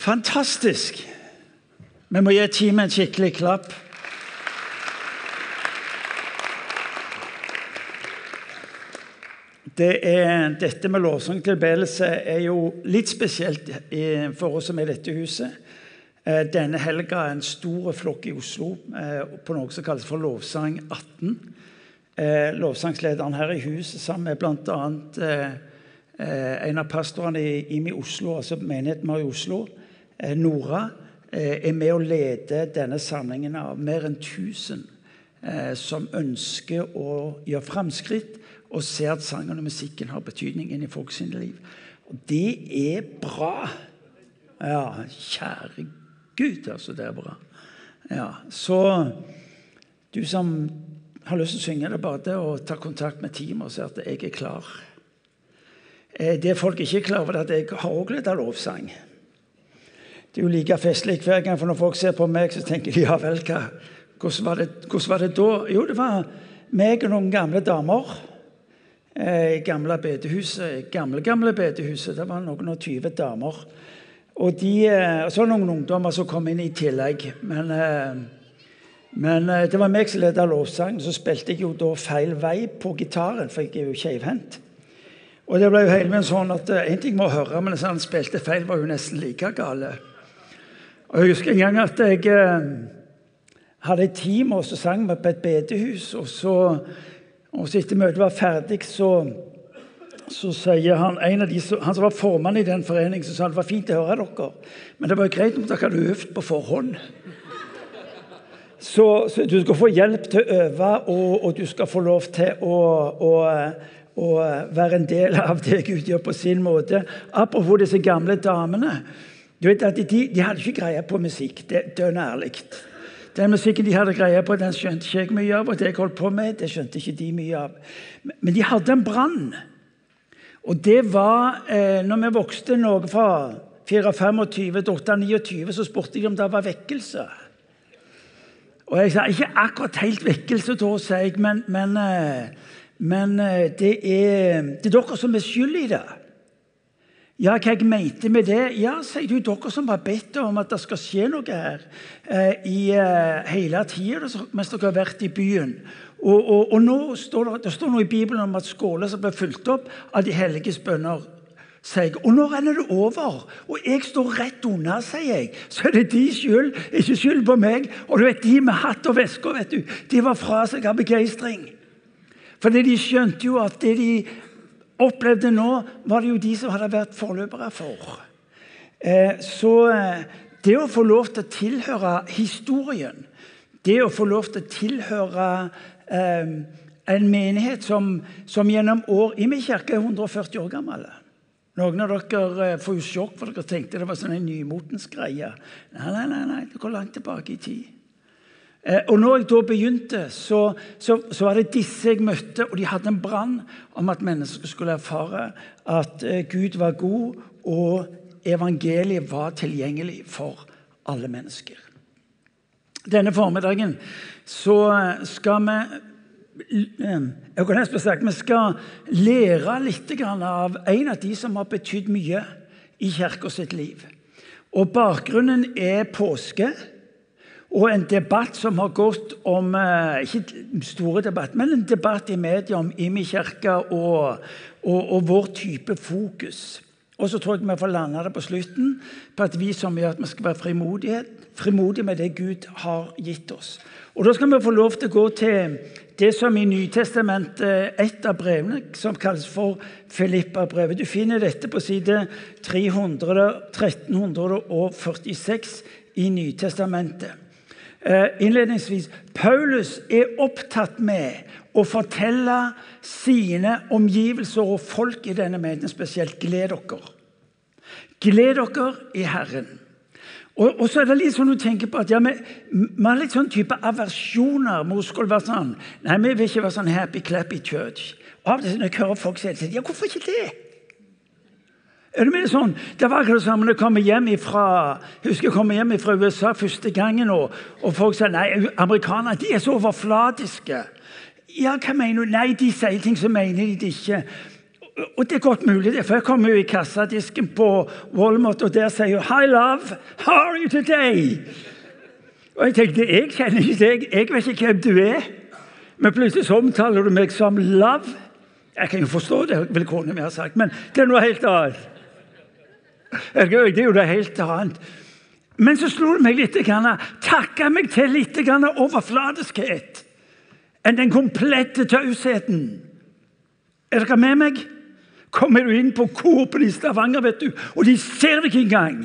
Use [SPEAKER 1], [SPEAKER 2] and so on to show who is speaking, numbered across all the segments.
[SPEAKER 1] Fantastisk! Vi må gi teamet en skikkelig klapp. Det er, dette med lovsang tilbedelse er jo litt spesielt for oss som er i dette huset. Eh, denne helga er en stor flokk i Oslo eh, på noe som kalles for Lovsang 18. Eh, lovsangslederen her i huset sammen med bl.a. en av pastorene i IMI Oslo, altså menigheten vår i Oslo, Nora, er med å lede denne samlingen av mer enn 1000 som ønsker å gjøre framskritt og ser at sangen og musikken har betydning inn i folks liv. Og det er bra. Ja, kjære Gud, altså. Det er bra. Ja, Så du som har lyst til å synge, det er bare å ta kontakt med teamet og si at jeg er klar. Eh, det folk ikke er klar over, er at jeg har også av lovsang. Det er jo like festlig hver gang, for når folk ser på meg, så tenker de ja vel, hva, hvordan, var det, hvordan var det da? Jo, det var meg og noen gamle damer Eh, i gamle bedehuset, gamle, gamle bedehuset. Det var noen og tyve damer. Og de, eh, så noen ungdommer som kom inn i tillegg. Men, eh, men det var meg som ledet lovsangen. Så spilte jeg jo da feil vei på gitaren, for jeg er jo keivhendt. Og det ble jo hele min sånn at En ting må høre, men hvis han spilte feil, var jo nesten like gale. Og Jeg husker en gang at jeg hadde et team og så sang vi på et bedehus. og så og så Etter møtet var ferdig, så, så sier han en av de, han som var formann i den foreningen, så sa han det var fint å høre dere, men det var greit om dere hadde øvd på forhånd. Så, så, du skal få hjelp til å øve, og, og du skal få lov til å, å, å, være en del av det Gud gjør på sin måte. Apropos disse gamle damene. Du vet at De, de hadde ikke greie på musikk. Det er dønn ærlig. Den musikken de hadde greie på, den skjønte ikke jeg mye av. Og det jeg holdt på med, det skjønte ikke de mye av. Men de hadde en brann. Og det var eh, når vi vokste noe fra 4-25 til 8-29, så spurte de om det var vekkelse. Og jeg sa ikke akkurat helt vekkelse da, sa jeg, men, men, eh, men eh, det, er, det er dere som er skyld i det. Ja, hva jeg mente med det? Ja, sier du, dere som har bedt om at det skal skje noe her eh, i eh, hele tida mens dere har vært i byen. Og, og, og nå står det, det, står noe i Bibelen om at skåler som ble fulgt opp av de helliges bønner. Sier jeg. Og nå renner det over, og jeg står rett unna, sier jeg. Så er det de skyld, ikke skyld på meg. Og du vet, de med hatt og vesker, de var fra seg av begeistring. Fordi de skjønte jo at det de opplevde nå, var det jo de som hadde vært forløpere for. Eh, så eh, det å få lov til å tilhøre historien, det å få lov til å tilhøre eh, en menighet som, som gjennom år I min kirke er 140 år gammel. Noen av dere får jo sjokk, for dere tenkte det var sånn en nymotens greie. Nei, nei, nei, nei, det går langt tilbake i tid. Eh, og når jeg da begynte, så, så, så, var det disse jeg møtte, og de hadde en brann om at mennesker skulle erfare at eh, Gud var god, og evangeliet var tilgjengelig for alle mennesker. Denne formiddagen så eh, skal vi jeg kan nesten sagt, Vi skal lære litt av en av de som har betydd mye i kirka sitt liv. Og Bakgrunnen er påske. Og en debatt som har gått om eh, Ikke store debatt, men en debatt i media om Imi kirke og, og, og, vår type fokus. Og så tror jeg vi får lande det på slutten på at vi som gjør at vi skal være frimodige med det Gud har gitt oss. Og Da skal vi få lov til å gå til det som i Nytestamentet, et av brevene, som kalles for Filippa-brevet. Du finner dette på side 300, 1346 i Nytestamentet. Eh, innledningsvis Paulus er opptatt med å fortelle sine omgivelser og folk i denne menigheten spesielt gled dere. Gled dere i Herren. Og, og, så er det litt sånn du tenker på at ja, vi, har litt sånn type aversjoner mot skulle være sånn Nei, vi vil ikke være sånn happy clappy church. Av og til når jeg hører folk si det, ja, hvorfor ikke det? Er du med sånn? Det var akkurat som husker jeg kom hjem fra USA første gangen, og, og folk sa nei, amerikanere de er så overflatiske. Ja, hva mener du? Nei, de sier ting, så mener de det ikke. og det er godt mulig, for jeg kommer jo i kassadisken på Walmart, og der sier hun 'Hi, love. How are you today?' Og jeg tenkte jeg kjenner ikke deg, jeg vet ikke hvem du er. Men plutselig så omtaler du meg som 'love'. Jeg kan jo forstå det, vil kona mi ha sagt, men det er noe helt annet. Det er jo noe helt annet. Men så slo det meg litt, takka meg til litt overfladiskhet enn den komplette tausheten. Er dere med meg? Kommer du inn på Coop i Stavanger, vet du, og de ser det ikke engang.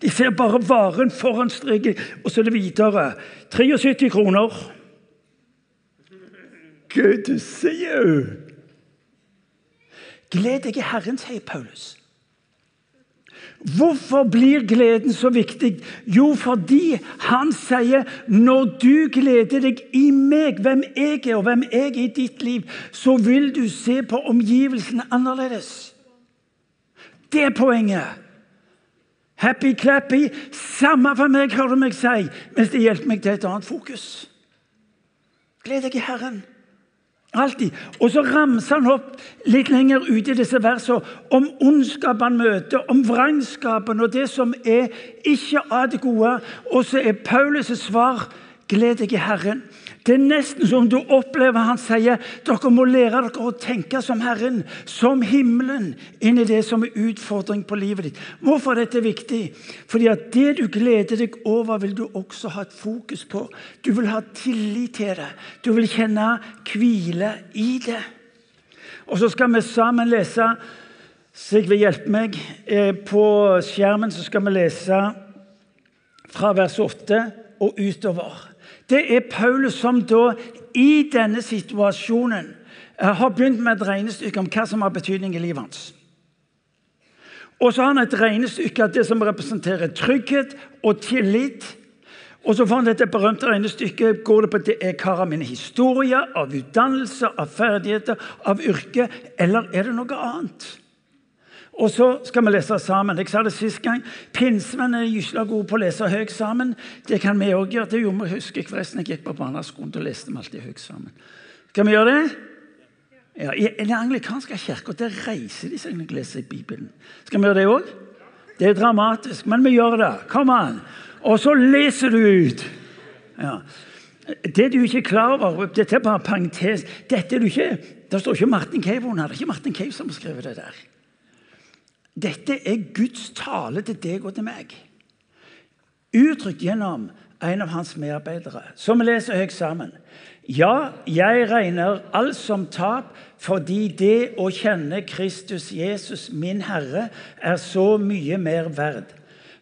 [SPEAKER 1] De ser bare varen foran streken, og så er det videre. 73 kroner. Gud, du sier jo Gled deg i Herren, sier Paulus. Hvorfor blir gleden så viktig? Jo, fordi han sier når du gleder deg i meg, hvem jeg er og hvem jeg er i ditt liv, så vil du se på omgivelsene annerledes. Det er poenget. Happy-clappy, samme for meg, hører du meg si, mens det hjelper meg til et annet fokus. Gled deg i Herren. Alltid. Og så ramser han opp litt lenger ute i disse versene om ondskap han møter, om vrangskapen og det som er ikke av det gode. Og så er Paulus' svar gled deg i Herren. Det er nesten som du opplever han sier dere må lære dere å tenke som Herren, som himmelen, inn i det som er utfordring på livet ditt. Hvorfor er dette viktig? Fordi at det du gleder deg over, vil du også ha et fokus på. Du vil ha tillit til det. Du vil kjenne hvile i det. Og så skal vi sammen lese Sigve, hjelp meg. Eh, på skjermen så skal vi lese fra vers 8 og utover. Det er Paulus som da i denne situasjonen eh, har begynt med et regnestykke om hva som har betydning i livet hans. Og så har han et regnestykke av det som representerer trygghet og tillit. Og så får han dette berømte regnestykket. Går det på at det er hva av mine historier, av utdannelse, av ferdigheter, av yrke, eller er det noe annet? Og så skal vi lese sammen. Jeg sa det sist gang. Pinsemenn er gysla gode på å lese høyt sammen. Det kan vi òg gjøre. Det gjorde vi, husker jeg forresten. Jeg gikk på barneskolen og leste vi alltid høyt sammen. Skal vi gjøre det? Ja, I den anglikanske kirka reiser de seg når de leser Bibelen. Skal vi gjøre det òg? Det er dramatisk, men vi gjør det. Kom an. Og så leser du ut. Ja. Det du ikke er klar over Dette er bare parentes. Dette er du ikke, Det står ikke Martin Cave under. Det er ikke Martin Cave som har skrevet det der. Dette er Guds tale til deg og til meg. Uttrykt gjennom en av hans medarbeidere. Så vi leser høyt sammen. Ja, jeg regner alt som tap fordi det å kjenne Kristus Jesus, min Herre, er så mye mer verd.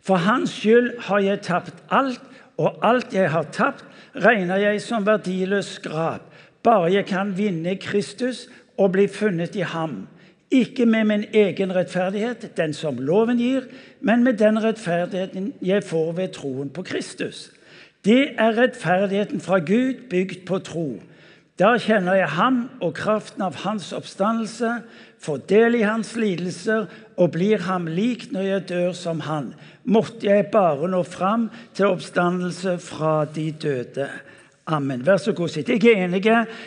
[SPEAKER 1] For hans skyld har jeg tapt alt, og alt jeg har tapt, regner jeg som verdiløs skrap, bare jeg kan vinne Kristus og bli funnet i ham ikke med min egen rettferdighet, den som loven gir, men med den rettferdigheten jeg får ved troen på Kristus. Det er rettferdigheten fra Gud, bygd på tro. Da kjenner jeg ham og kraften av hans oppstandelse, får del i hans lidelser og blir ham lik når jeg dør som han. Måtte jeg bare nå fram til oppstandelse fra de døde. Amen. Vær så god, sitt. Jeg er enig.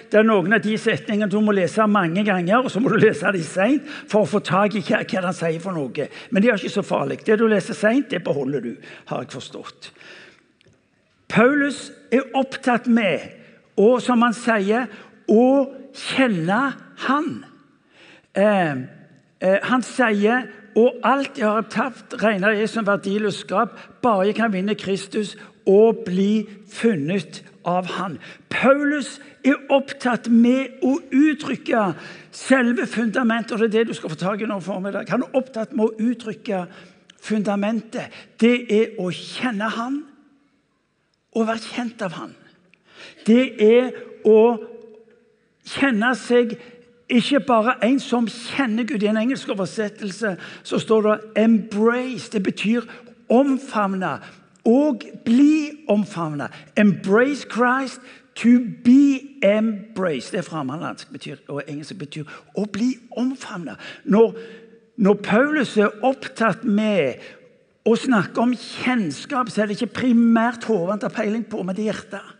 [SPEAKER 1] Det er noen av de setningene du må lese mange ganger, og så må du lese dem seint for å få tak i hva, hva han sier for noe. Men det er ikke så farlig. Det du leser seint, det beholder du, har jeg forstått. Paulus er opptatt med, og som han sier, å kjenne Han. Eh, eh, han sier og alt jeg har tapt, regner jeg som verdiløst skap, bare jeg kan vinne Kristus og bli funnet av han. Paulus er opptatt med å uttrykke selve fundamentet. og Det er det du skal få tak i nå formiddag. Han er opptatt med å uttrykke fundamentet. Det er å kjenne han og være kjent av han. Det er å kjenne seg ikke bare en som kjenner Gud. I en engelsk oversettelse så står det 'embrace'. Det betyr omfavne og bli omfavna. Embrace Christ. To be embraced. Det er framlandsk og engelsk betyr å bli omfavna. Når, når Paulus er opptatt med å snakke om kjennskap, så er det ikke primært hodet han tar peiling på, men det er hjertet.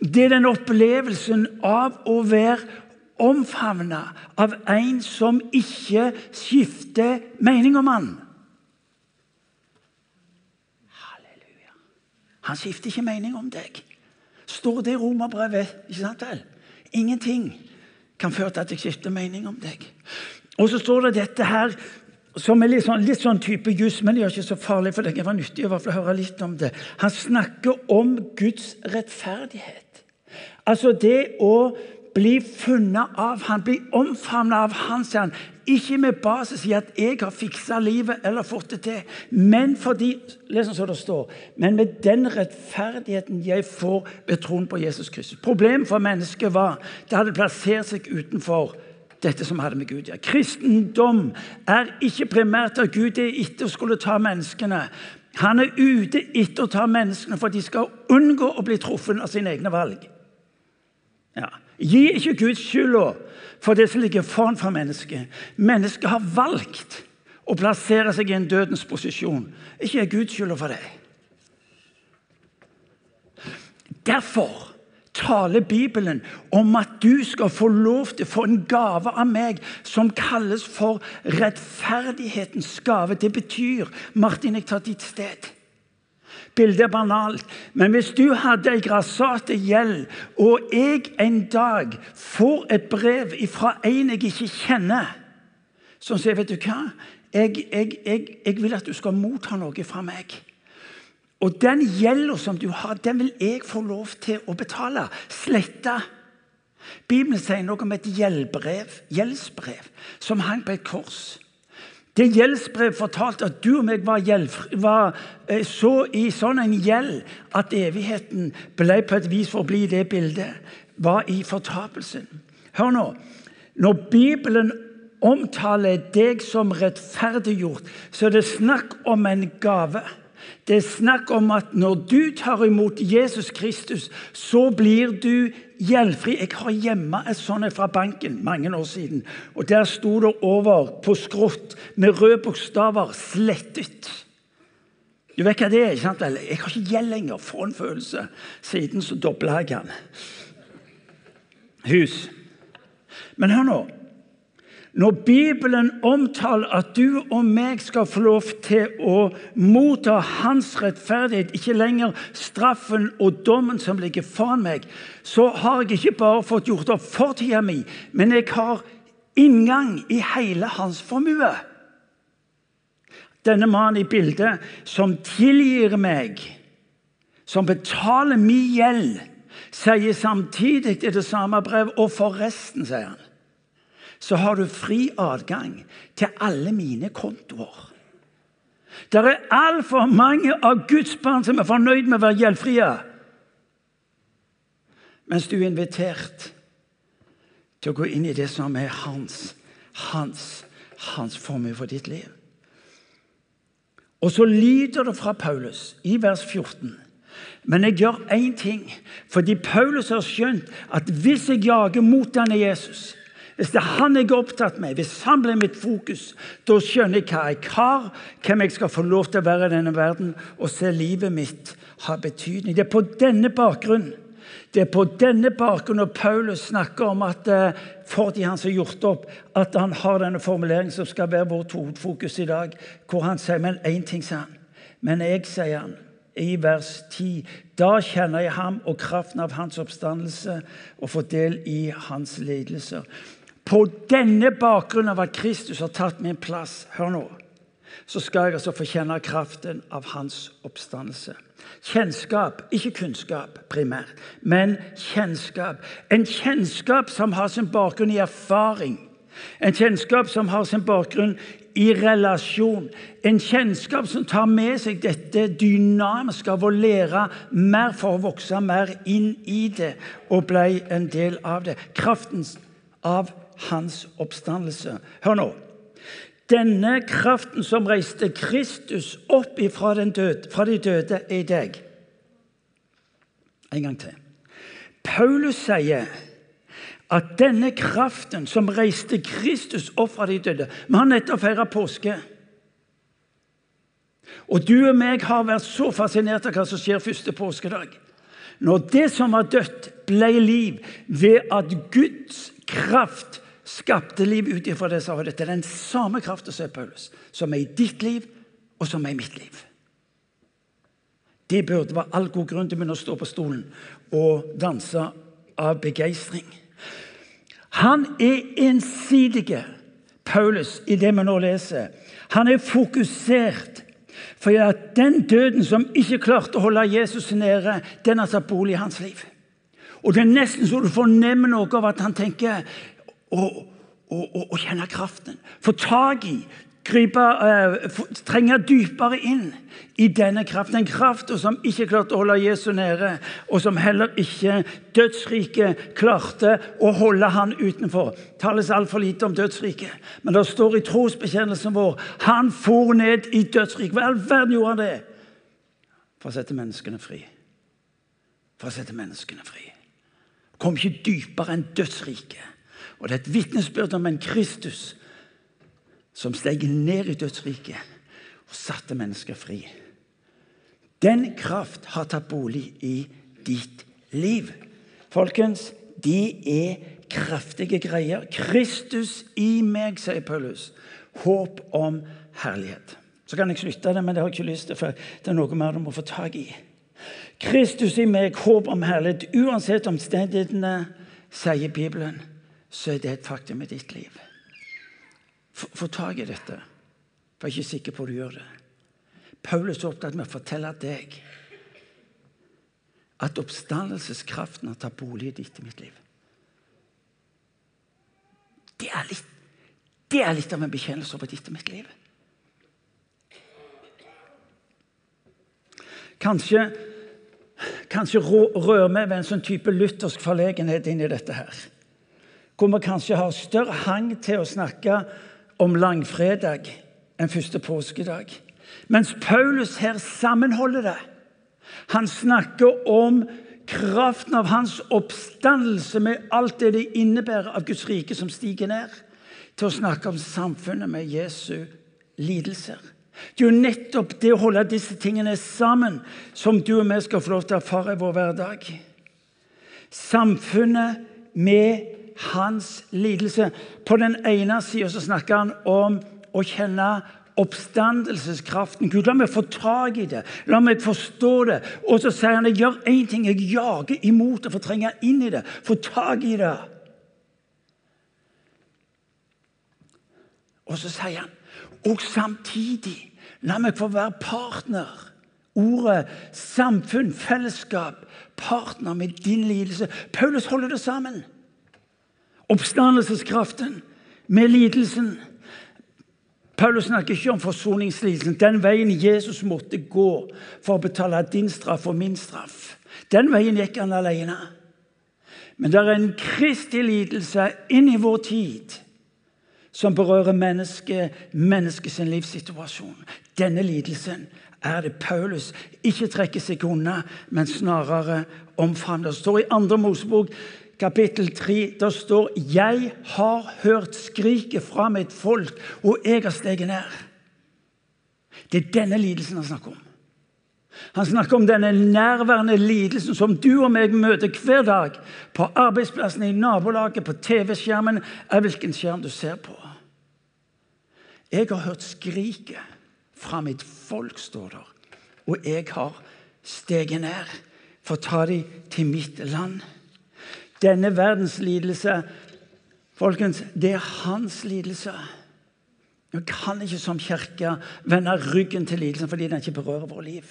[SPEAKER 1] Det er den opplevelsen av å være omfavna av en som ikke skifter mening om han. Han skifter ikke mening om deg. Står det i romerbrevet? ikke sant vel? Ingenting kan føre til at jeg skifter mening om deg. Og så står det dette her som er litt sånn, litt sånn type juss, men det gjør ikke så farlig, for det var nyttig å høre litt om det. Han snakker om Guds rettferdighet. Altså det å bli funnet av han, bli omfavnet av han, sier han. Ikke med basis i at jeg har fiksa livet eller fått det til, men fordi les så det står, men med den rettferdigheten jeg får ved troen på Jesus Kristus. Problemet for mennesket var det hadde plassert seg utenfor dette som hadde med Gud å ja. Kristendom er ikke primært at Gud er etter å skulle ta menneskene. Han er ute etter å ta menneskene for de skal unngå å bli truffet av sine egne valg. Ja. Gi ikke Gud skylda for det som ligger foran for mennesket. Mennesket har valgt å plassere seg i en dødens posisjon. Ikke er Gud skylda for det. Derfor taler Bibelen om at du skal få lov til å få en gave av meg som kalles for rettferdighetens gave. Det betyr Martin, jeg tar ditt sted. Bildet er banalt, men hvis du hadde ei grassate gjeld, og jeg en dag får et brev fra en jeg ikke kjenner, som sier, 'Vet du hva? Jeg, jeg, jeg, jeg vil at du skal motta noe fra meg.' Og den gjelda som du har, den vil jeg få lov til å betale. Slette. Bibelen sier noe om et gjeldbrev, gjeldsbrev som hang på et kors. Det gjeldsbrevet fortalte at du og meg var, gjeld, var eh, så i sånn en gjeld at evigheten ble på et vis for å bli det bildet, var i fortapelsen. Hør nå. Når Bibelen omtaler deg som rettferdiggjort, så er det snakk om en gave. Det er snakk om at når du tar imot Jesus Kristus, så blir du gjeldfri. Jeg har hjemme et sånt fra banken mange år siden. og Der sto det over på skrått med røde bokstaver 'slettet'. Du vet hva det er? ikke sant? Jeg har ikke gjeld lenger. Få en følelse. Siden så dobla jeg den. Hus. Men hør nå. Når Bibelen omtaler at du og meg skal få lov til å motta hans rettferdighet, ikke lenger straffen og dommen som ligger foran meg, så har jeg ikke bare fått gjort opp fortida mi, men jeg har inngang i hele hans formue. Denne mannen i bildet som tilgir meg, som betaler min gjeld, sier samtidig i det samme brev, og forresten, sier han så har du fri adgang til alle mine kontoer. Det er altfor mange av Guds barn som er fornøyd med å være gjeldfrie. Mens du er invitert til å gå inn i det som er hans, hans, hans formue for ditt liv. Og så lyder det fra Paulus i vers 14. Men jeg gjør én ting, fordi Paulus har skjønt at hvis jeg jager mot denne Jesus, hvis det er han jeg er opptatt med, hvis han blir mitt fokus, da skjønner jeg hva jeg har, hvem jeg skal få lov til å være i denne verden, og se livet mitt ha betydning. Det er på denne bakgrunn det er på denne bakgrunn når Paulus snakker om at for fordi han har gjort opp, at han har denne formuleringen som skal være vårt hovedfokus i dag, hvor han sier men én ting, sier han. Men jeg, sier han, i vers 10. Da kjenner jeg ham og kraften av hans oppstandelse og får del i hans lidelser. På denne bakgrunn av at Kristus har tatt min plass, hør nå, så skal jeg altså få kjenne kraften av hans oppstandelse. Kjennskap, ikke kunnskap primært, men kjennskap. En kjennskap som har sin bakgrunn i erfaring. En kjennskap som har sin bakgrunn i relasjon. En kjennskap som tar med seg dette dynamiske av å lære mer for å vokse mer inn i det og bli en del av det. Kraften av hans oppstandelse. Hør nå. Denne kraften som reiste Kristus opp fra, døde, fra de døde, er i deg. En gang til. Paulus sier at denne kraften som reiste Kristus opp fra de døde Vi har nettopp feira påske. Og du og meg har vært så fascinert av hva som skjer første påskedag. Når det som var dødt, ble liv ved at Guds kraft skapte liv ut ifra det som var Det er den samme kraften som er Paulus, som er i ditt liv, og som er i mitt liv. Det burde være all god grunn til å begynne å stå på stolen og danse av begeistring. Han er ensidig, Paulus, i det vi nå leser. Han er fokusert. For at den døden som ikke klarte å holde Jesus nede, den har tatt bolig i hans liv. Og Det er nesten så du fornemmer noe av at han tenker å, å kjenne kraften. Få tak i, gripe, uh, trenge dypere inn i denne kraften. En kraft som ikke klarte å holde Jesus nede, og som heller ikke dødsriket klarte å holde han utenfor. Det tales altfor lite om dødsriket, men det står i trosbekjennelsen vår han for ned i dødsriket. Hva i all verden gjorde han det? For å sette menneskene fri. For å sette menneskene fri. Kom ikke dypere enn dødsriket. Og det er et vitnesbyrd om en Kristus som steg ned i dødsriket og satte mennesker fri. Den kraft har tatt bolig i ditt liv. Folkens, de er kraftige greier. Kristus i meg, sier Paulus. Håp om herlighet. Så kan jeg slutte det, men det har jeg ikke lyst til, for det er noe mer du må få tak i. Kristus i meg, håp om herlighet. Uansett omstendighetene, sier Bibelen, så er det et faktum i ditt liv. Få tak i dette, jeg er ikke sikker på at du gjør det. Paulus er opptatt med å fortelle deg at oppstandelseskraften har tatt bolig i ditt i mitt liv. Det er litt, det er litt av en bekjennelse over ditt og mitt liv. Kanskje, kanskje rører vi ved en sånn type luthersk forlegenhet inn i dette her. Hvor vi kanskje har større hang til å snakke om langfredag enn første påskedag. Mens Paulus her sammenholder det. Han snakker om kraften av hans oppstandelse med alt det det innebærer av Guds rike som stiger ned, til å snakke om samfunnet med Jesu lidelser. Det er jo nettopp det å holde disse tingene sammen som du og vi skal få lov til å erfare i vår hverdag. Samfunnet med hans lidelse. På den ene sida snakker han om å kjenne oppstandelseskraften. Gud, la meg få tak i det. La meg forstå det. Og så sier han jeg gjør én ting. Jeg jager imot det, for trenger inn i det. Få tak i det. Og så sier han og samtidig la meg få være partner. Ordet samfunn, fellesskap, partner med din lidelse. Paulus holder det sammen. Oppstandelseskraften med lidelsen. Paulus snakker ikke om forsoningslidelsen. Den veien Jesus måtte gå for å betale din straff og min straff. Den veien gikk han alene. Men det er en kristig lidelse inn i vår tid som berører mennesket, menneskets livssituasjon. Denne lidelsen er det Paulus ikke trekker seg unna, men snarere omfavner. Det står i andre Mosebok kapittel 3. Der står 'Jeg har hørt skriket fra mitt folk, og jeg har steget ned'. Det er denne lidelsen han snakker om. Han snakker om denne nærværende lidelsen som du og meg møter hver dag. På arbeidsplassen, i nabolaget, på TV-skjermen, er hvilken skjerm du ser på. Jeg har hørt skriket fra mitt folk, står der. Og jeg har steget ned for å ta dem til mitt land. Denne verdens lidelse Folkens, det er hans lidelse. Vi kan ikke som kirke vende ryggen til lidelsen fordi den ikke berører vårt liv.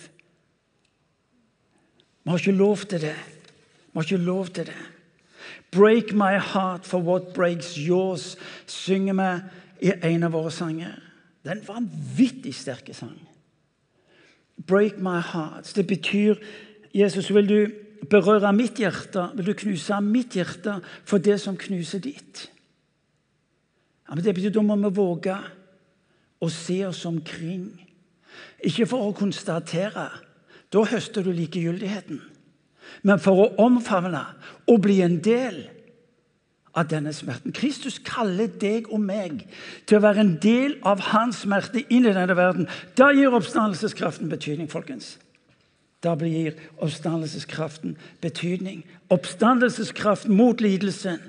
[SPEAKER 1] Vi har ikke lov til det. Vi har ikke lov til det. 'Break my heart for what breaks yours', synger vi i en av våre sanger. Det er en vanvittig sterk sang. 'Break my heart'. Det betyr Jesus, vil du berøre mitt hjerte, vil du knuse mitt hjerte for det som knuser ditt. Ja, men Det betyr da må vi våge å se oss omkring. Ikke for å konstatere. Da høster du likegyldigheten. Men for å omfavne og bli en del av denne smerten. Kristus kaller deg og meg til å være en del av hans smerte inn i denne verden. Da gir oppstandelseskraften betydning, folkens. Da blir oppstandelseskraften betydning. Oppstandelseskraften mot lidelsen.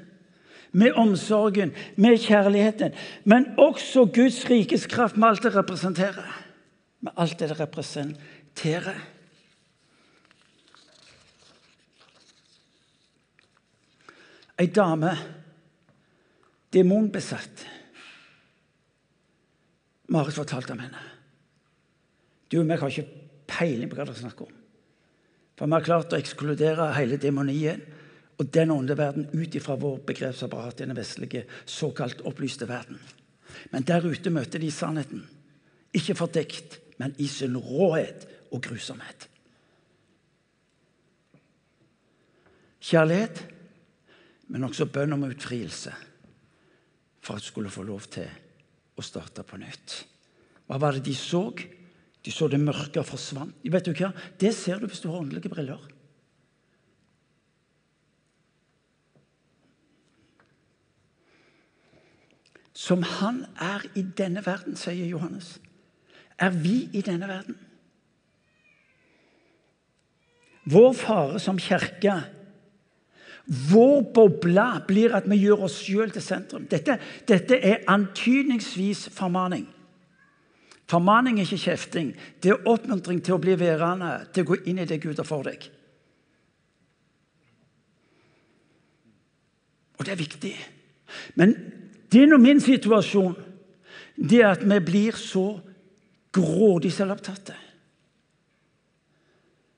[SPEAKER 1] med omsorgen, med kjærligheten. Men også Guds rikes kraft med alt det representerer. Med alt det det representerer. Ei dame, demonbesatt. Marit fortalte om henne. Du og meg har ikke peiling på hva det er snakk om. For vi har klart å ekskludere hele demonien og den åndelige verden ut ifra vår begrepsapparat i den vestlige, såkalt opplyste verden. Men der ute møter de sannheten. Ikke fordekt, men i sin råhet og grusomhet. Kjærlighet, men også bønn om utfrielse for at de skulle få lov til å starte på nytt. Hva var det de så? De så det mørke forsvant. Vet du hva? Det ser du hvis du har åndelige briller. Som han er i denne verden, sier Johannes, er vi i denne verden. Vår fare som kirke, vår boble, blir at vi gjør oss sjøl til sentrum. Dette, dette er antydningsvis formaning. Formaning er ikke kjefting. Det er oppmuntring til å bli værende, til å gå inn i det Gud har for deg. Og det er viktig. Men din og min situasjon det er at vi blir så grådig selvopptatte.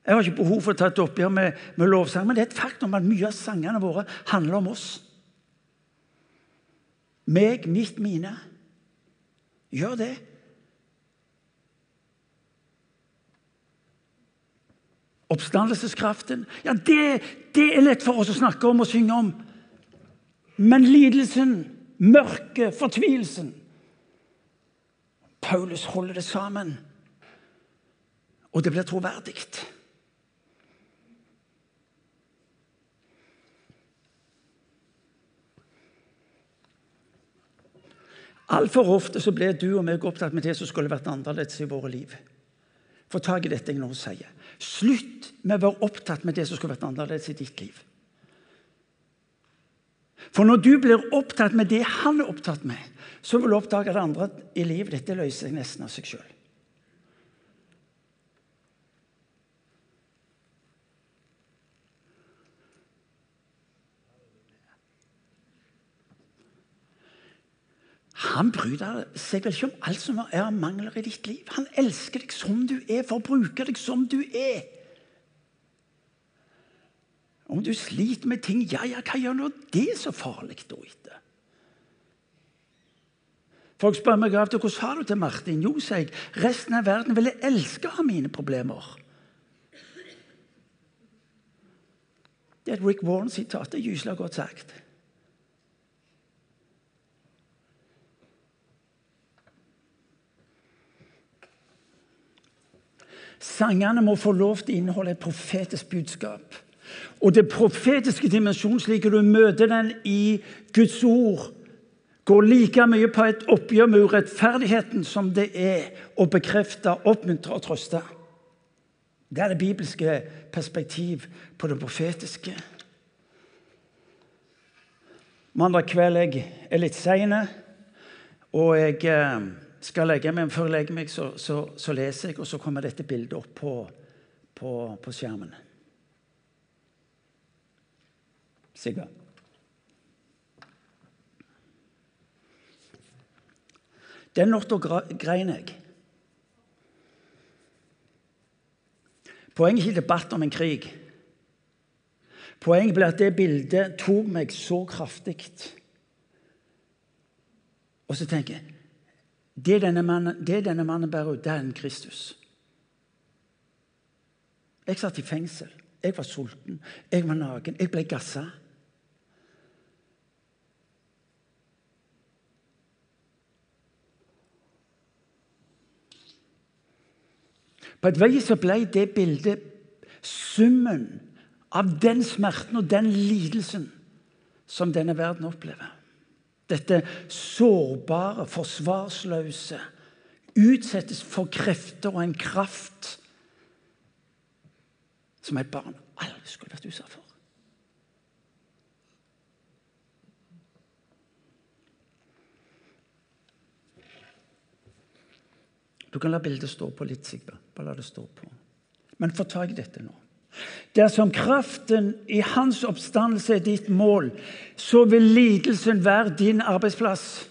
[SPEAKER 1] Jeg har ikke behov for å ta et oppgjør med, med lovsang, men det er et faktum at mye av sangene våre handler om oss. Meg, mitt, mine. Gjør det. Oppstandelseskraften ja, det, det er lett for oss å snakke om og synge om. Men lidelsen mørket, fortvilelsen. Paulus holder det sammen, og det blir troverdig. Altfor ofte så ble du og meg opptatt med det som skulle vært annerledes i våre liv. Få tak i dette jeg nå sier. Slutt med å være opptatt med det som skulle vært annerledes i ditt liv. For når du blir opptatt med det han er opptatt med, så vil du oppdage at andre i livet dette løser seg nesten av seg sjøl. Han bryr seg vel ikke om alt som er mangler i ditt liv. Han elsker deg som du er, for å bruke deg som du er. Om du sliter med ting, ja, ja, hva gjør nå det så farlig da etter? Folk spør meg av hvordan har du til Martin? Jo, sier jeg, resten av verden ville elske å ha mine problemer. Det er et Rick Warren-sitat. Det er gyselig godt sagt. Sangene må få lov til å inneholde et profetisk budskap. Og det profetiske dimensjonen, slik du møter den i Guds ord, går like mye på et oppgjør med urettferdigheten som det er å bekrefte, oppmuntre og trøste. Det er det bibelske perspektiv på det profetiske. Mandag kveld jeg er litt sein, og jeg eh, skal legge meg. Før jeg legger meg, så, så, så, leser jeg, og så kommer dette bildet opp på, på, på skjermen. Sigurd. Den natta grein jeg. Poenget er ikke debatt om en krig. Poenget ble at det bildet tok meg så kraftig. Og så tenker jeg det denne mannen, det denne mannen bærer ut, det er en Kristus. Jeg satt i fengsel. Jeg var sulten. Jeg var naken. Jeg ble gassa. På et vis så ble det bildet summen av den smerten og den lidelsen som denne verden opplever. Dette sårbare, forsvarsløse utsettes for krefter og en kraft som et barn aldri skulle vært utsatt for. Du kan la bildet stå på litt, Sigvald. Bare la det stå på. Men få tak i dette nå. Dersom kraften i hans oppstandelse er ditt mål, så vil lidelsen være din arbeidsplass.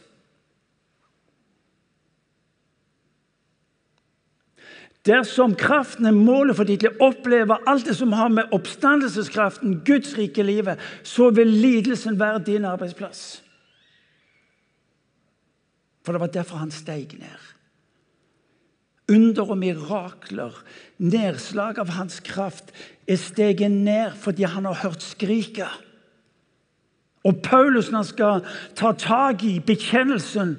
[SPEAKER 1] Dersom kraften er målet for ditt liv, opplever alt det som har med oppstandelseskraften, Guds rike livet, så vil lidelsen være din arbeidsplass. For det var derfor han steg ned under og mirakler, nedslag av hans kraft, er steget ned fordi han har hørt skriket. Og Paulus, når han skal ta tak i bekjennelsen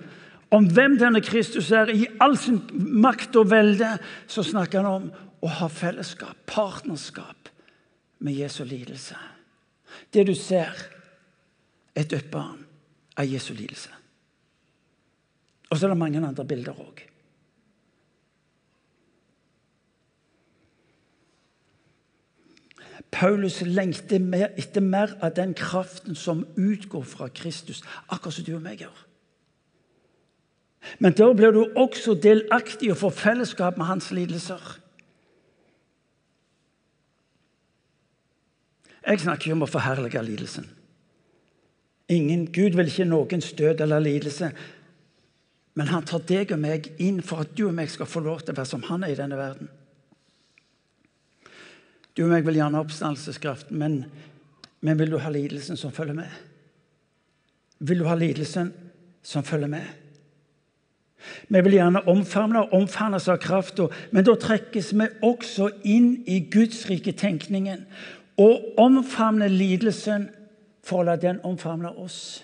[SPEAKER 1] om hvem denne Kristus er, i all sin makt og velde, så snakker han om å ha fellesskap, partnerskap, med Jesu lidelse. Det du ser, er et barn av Jesu lidelse. Og så er det mange andre bilder òg. Paulus lengter mer, etter mer av den kraften som utgår fra Kristus, akkurat som du og meg gjør. Men da blir du også delaktig og får fellesskap med hans lidelser. Jeg snakker ikke om å forherlige lidelsen. Ingen, Gud vil ikke noens død eller lidelse. Men han tar deg og meg inn for at du og meg skal få lov til å være som han er i denne verden. Du og meg vil gjerne ha oppstandelseskraften, men, men vil du ha lidelsen som følger med? Vil du ha lidelsen som følger med? Vi vil gjerne omfavne og omfavnes av krafta, men da trekkes vi også inn i Guds rike tenkningen og omfavner lidelsen for å la den omfavne oss.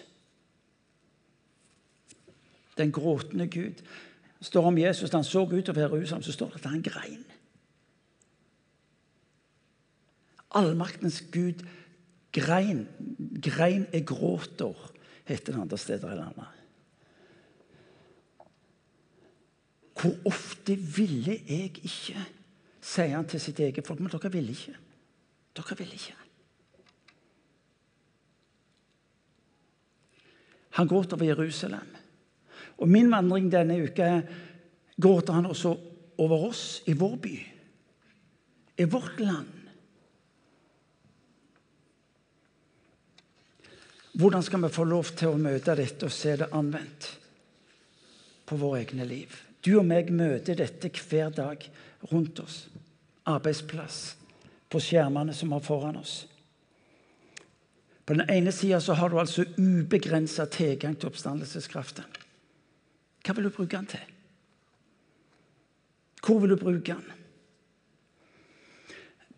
[SPEAKER 1] Den gråtende Gud. Det står om Jesus da han så utover Jerusalem, så står det at han grein. Allmaktens Gud grein. Grein er gråter, heter det andre steder i landet. Hvor ofte ville jeg ikke, sier han til sitt eget folk. Men dere ville ikke. Dere ville ikke. Han gråter over Jerusalem. Og min vandring denne uka gråter han også over oss i vår by, i vårt land. Hvordan skal vi få lov til å møte dette og se det anvendt på våre egne liv? Du og meg møter dette hver dag rundt oss. Arbeidsplass, på skjermene som er foran oss. På den ene sida har du altså ubegrensa tilgang til oppstandelseskraften. Hva vil du bruke den til? Hvor vil du bruke den?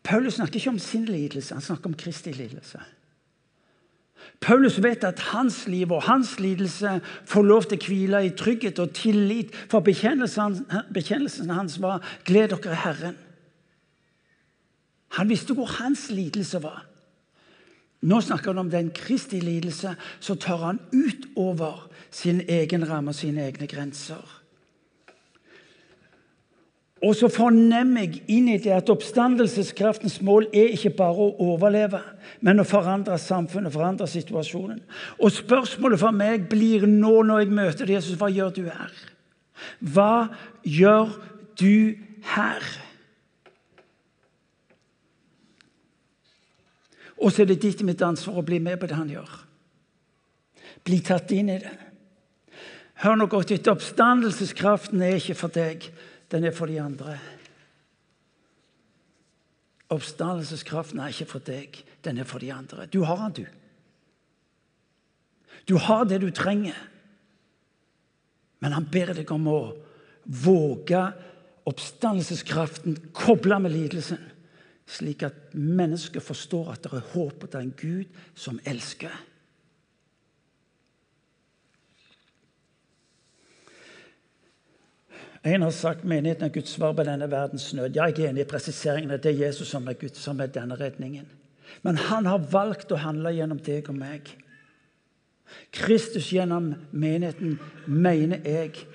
[SPEAKER 1] Paulus snakker ikke om sin lidelse, han snakker om Kristi lidelse. Paulus vet at hans liv og hans lidelse får lov til å hvile i trygghet og tillit, for bekjennelsen, bekjennelsen hans var 'Gled dere Herren'. Han visste hvor hans lidelse var. Nå snakker han om den Kristi lidelse, så tar han utover sin egen ramme og sine egne grenser. Og så fornemmer jeg inn i det at oppstandelseskraftens mål er ikke bare å overleve, men å forandre samfunnet, forandre situasjonen. Og spørsmålet for meg blir nå når jeg møter Jesus, hva gjør du her? Hva gjør du her? Og så er det ditt mitt ansvar å bli med på det han gjør. Bli tatt inn i det. Hør nå godt etter. Oppstandelseskraften er ikke for deg den er for de andre. Oppstandelseskraften er ikke for deg, den er for de andre. Du har den, du. Du har det du trenger. Men han ber deg om å våge oppstandelseskraften koble med lidelsen, slik at mennesket forstår at det er håp, og det er en Gud som elsker. En har sagt menigheten er Guds svar på denne verdens nød. Jeg er enig i presiseringen at det er Jesus som er Gud, som er denne redningen. Men han har valgt å handle gjennom deg og meg. Kristus gjennom menigheten, mener jeg,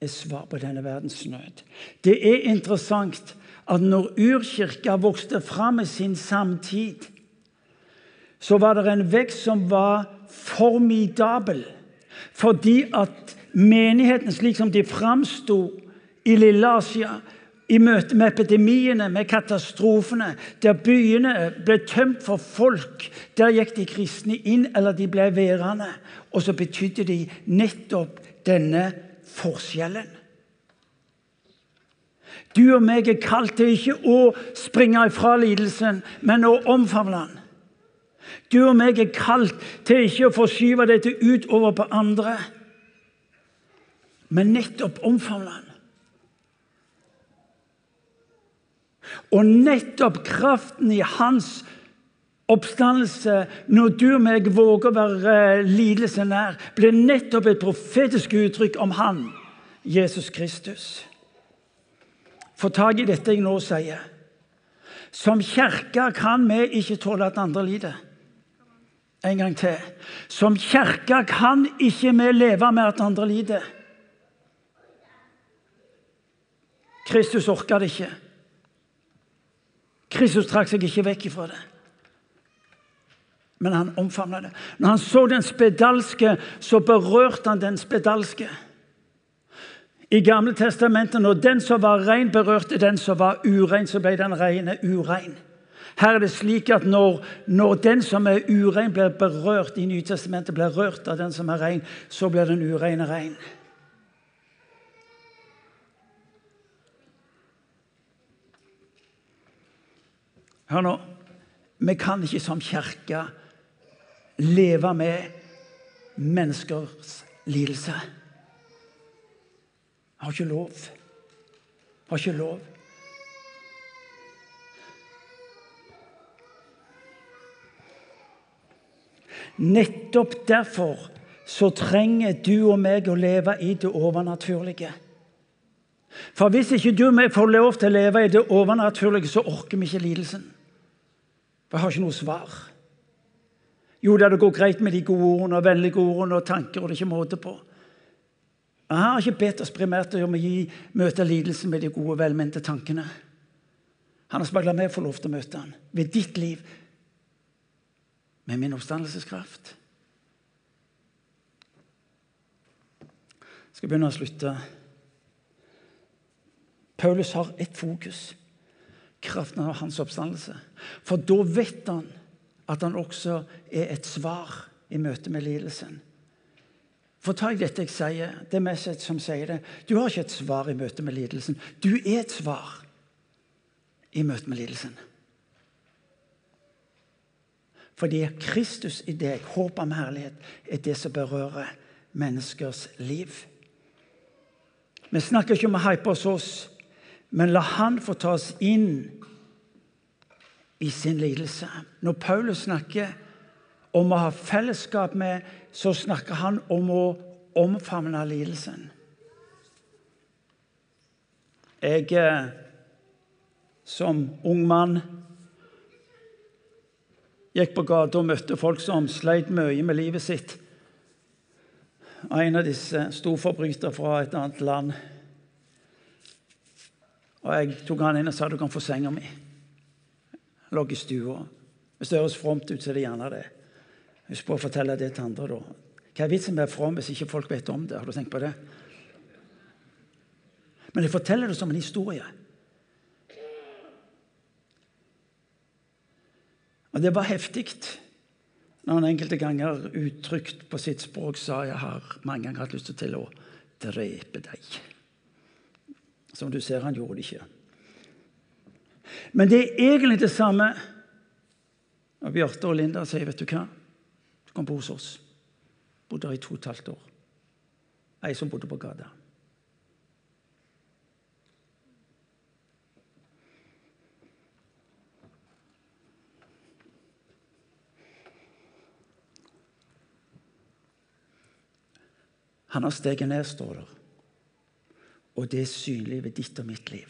[SPEAKER 1] er svar på denne verdens nød. Det er interessant at når urkirka vokste fram i sin samtid, så var det en vekst som var formidabel. Fordi at menigheten slik som de framsto i Lille-Asia, i møte med epidemiene, med katastrofene, der byene ble tømt for folk. Der gikk de kristne inn, eller de ble værende. Og så betydde de nettopp denne forskjellen. Du og meg er kalt til ikke å springe ifra lidelsen, men å omfavne den. Du og meg er kalt til ikke å forskyve dette utover på andre, men nettopp omfavne den. Og nettopp kraften i hans oppstandelse, når du og meg våger å være lidelsen nær, blir nettopp et profetisk uttrykk om han, Jesus Kristus. Få tak i dette jeg nå sier. Som kirke kan vi ikke tåle at andre lider. En gang til. Som kirke kan ikke vi leve med at andre lider. Kristus orka det ikke. Kristus trakk seg ikke vekk ifra det. Men han omfavna det. Når han så den spedalske, så berørte han den spedalske. I Gamle testamentet, når den som var ren, berørte den som var urein, så ble den rene urein. Her er det slik at når, når den som er urein, blir berørt i Nytestamentet, blir rørt av den som er rein, så blir den ureine rein. Hør nå. Vi kan ikke som kirke leve med menneskers lidelse. Har ikke lov. Har ikke lov. Nettopp derfor så trenger du og meg å leve i det overnaturlige. For hvis ikke du og meg får lov til å leve i det overnaturlige, så orker vi ikke lidelsen. Jeg har ikke noe svar. Jo, det går greit med de gode ordene og vennlige ordene og tanker, og det er ikke måte på. Jeg har ikke bedt oss primært om å gi, møte lidelsen med de gode, velmente tankene. Han har bare la meg få lov til å møte han ved ditt liv med min oppstandelseskraft. Jeg skal begynne å slutte. Paulus har ett fokus kraften av hans oppstandelse. For da vet han at han også er et svar i møte med lidelsen. For tar jeg dette jeg sier, det er meg som sier det. Du har ikke et svar i møte med lidelsen. Du er et svar i møte med lidelsen. Fordi Kristus i deg, håp om herlighet, er det som berører menneskers liv. Vi snakker ikke om å hype oss oss, men la Han få ta oss inn i sin lidelse. Når Paulus snakker om å ha fellesskap med, så snakker han om å omfavne lidelsen. Jeg eh, som ung mann gikk på gata og møtte folk som sleit mye med livet sitt. En av disse storforbrytere fra et annet land. Og Jeg tok han inn og sa du kan få senga mi. Lå i stua. Hvis det høres fromt ut, så er det gjerne det. Husk på å fortelle det til andre. da. Hva er vitsen med å være from hvis ikke folk vet om det? Har du tenkt på det? Men jeg forteller det som en historie. Og det var heftig når han enkelte ganger uttrykt på sitt språk sa jeg har mange ganger hatt lyst til å drepe deg. Som du ser, han gjorde det ikke. Men det er egentlig det samme når Bjarte og Linda sier vet du hva, du kan bo hos oss. Bodde her i to og et halvt år. Ei som bodde på gata. Han har steget ned, står der. Og det er synlig ved ditt og mitt liv.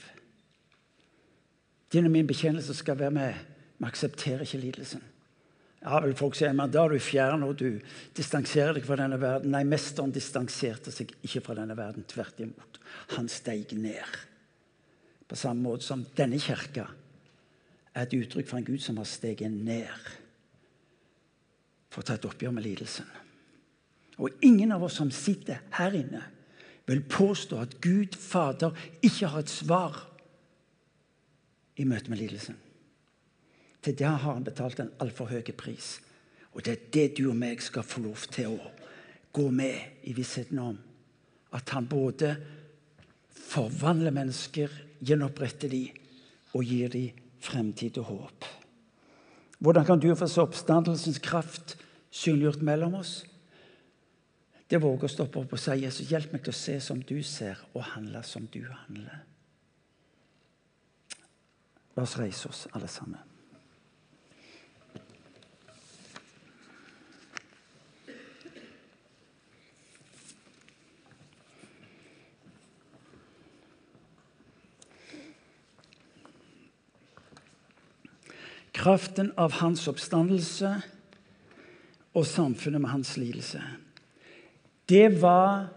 [SPEAKER 1] Din og min bekjennelse skal være med. Vi aksepterer ikke lidelsen. Ja, vel, folk sier, men Da er du fjern og du distanserer deg fra denne verden. Nei, mesteren distanserte seg ikke fra denne verden. Tvert imot. Han steig ned. På samme måte som denne kirka er et uttrykk for en Gud som har steget ned for å ta et oppgjør med lidelsen. Og ingen av oss som sitter her inne, vil påstå at Gud Fader ikke har et svar i møte med lidelsen. Til det har han betalt en altfor høy pris. Og det er det du og meg skal få lov til å gå med i vissheten om. At han både forvandler mennesker, gjenoppretter de og gir de fremtid og håp. Hvordan kan du få se oppstandelsens kraft synliggjort mellom oss? Det våger å stoppe opp og si Jesus, hjelp meg til å se som du ser, og handle som du handler. La oss reise oss, alle sammen. Kraften av hans oppstandelse og samfunnet med hans lidelse. Det var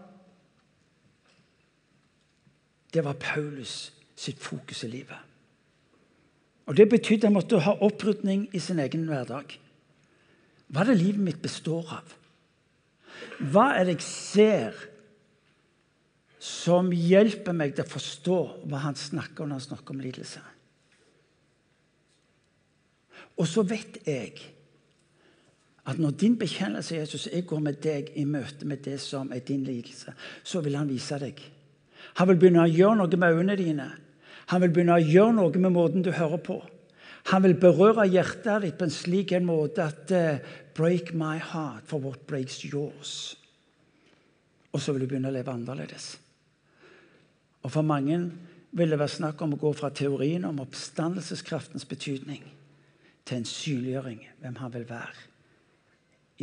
[SPEAKER 1] Det var Paulus sitt fokus i livet. Og Det betydde at han måtte ha opprydning i sin egen hverdag. Hva er det livet mitt består av? Hva er det jeg ser som hjelper meg til å forstå hva han snakker om når han snakker om lidelse? Og så vet jeg at når din bekjennelse Jesus, jeg går med deg i møte med det som er din lidelse, så vil han vise deg. Han vil begynne å gjøre noe med øynene dine. Han vil begynne å gjøre noe med måten du hører på. Han vil berøre hjertet ditt på en slik en måte at uh, Break my heart for what breaks yours. Og så vil du begynne å leve annerledes. Og For mange vil det være snakk om å gå fra teorien om oppstandelseskraftens betydning til en synliggjøring hvem han vil være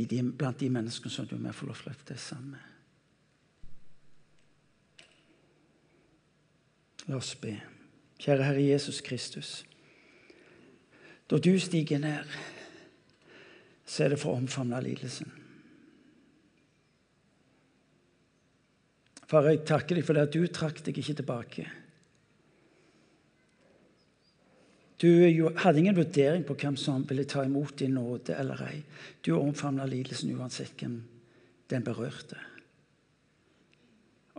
[SPEAKER 1] de, blant de menneskene som du med får lov til å løfte sammen med. La oss be. Kjære Herre Jesus Kristus. Da du stiger ned, så er det for å omfavne lidelsen. Far, jeg takker deg for det at du trakk deg ikke tilbake. Du hadde ingen vurdering på hvem som ville ta imot din nåde eller ei. Du omfavna lidelsen uansett hvem den berørte.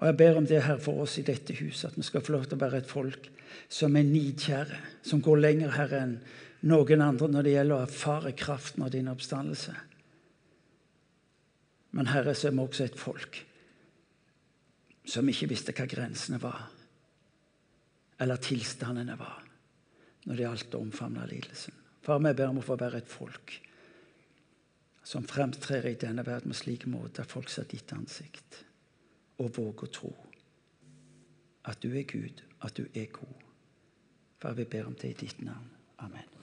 [SPEAKER 1] Og Jeg ber om det her for oss i dette huset, at vi skal få lov til å være et folk som er nidkjære, som går lenger her enn noen andre når det gjelder å erfare kraften av din oppstandelse. Men Herre, så er vi også et folk som ikke visste hva grensene var, eller tilstandene var når det gjaldt å omfavne lidelsen. Far, vi ber om å få være et folk som fremtrer i denne verden med slik måte at folk ser ditt ansikt og våger å tro at du er Gud, at du er god. Far, vi ber om det i ditt navn. Amen.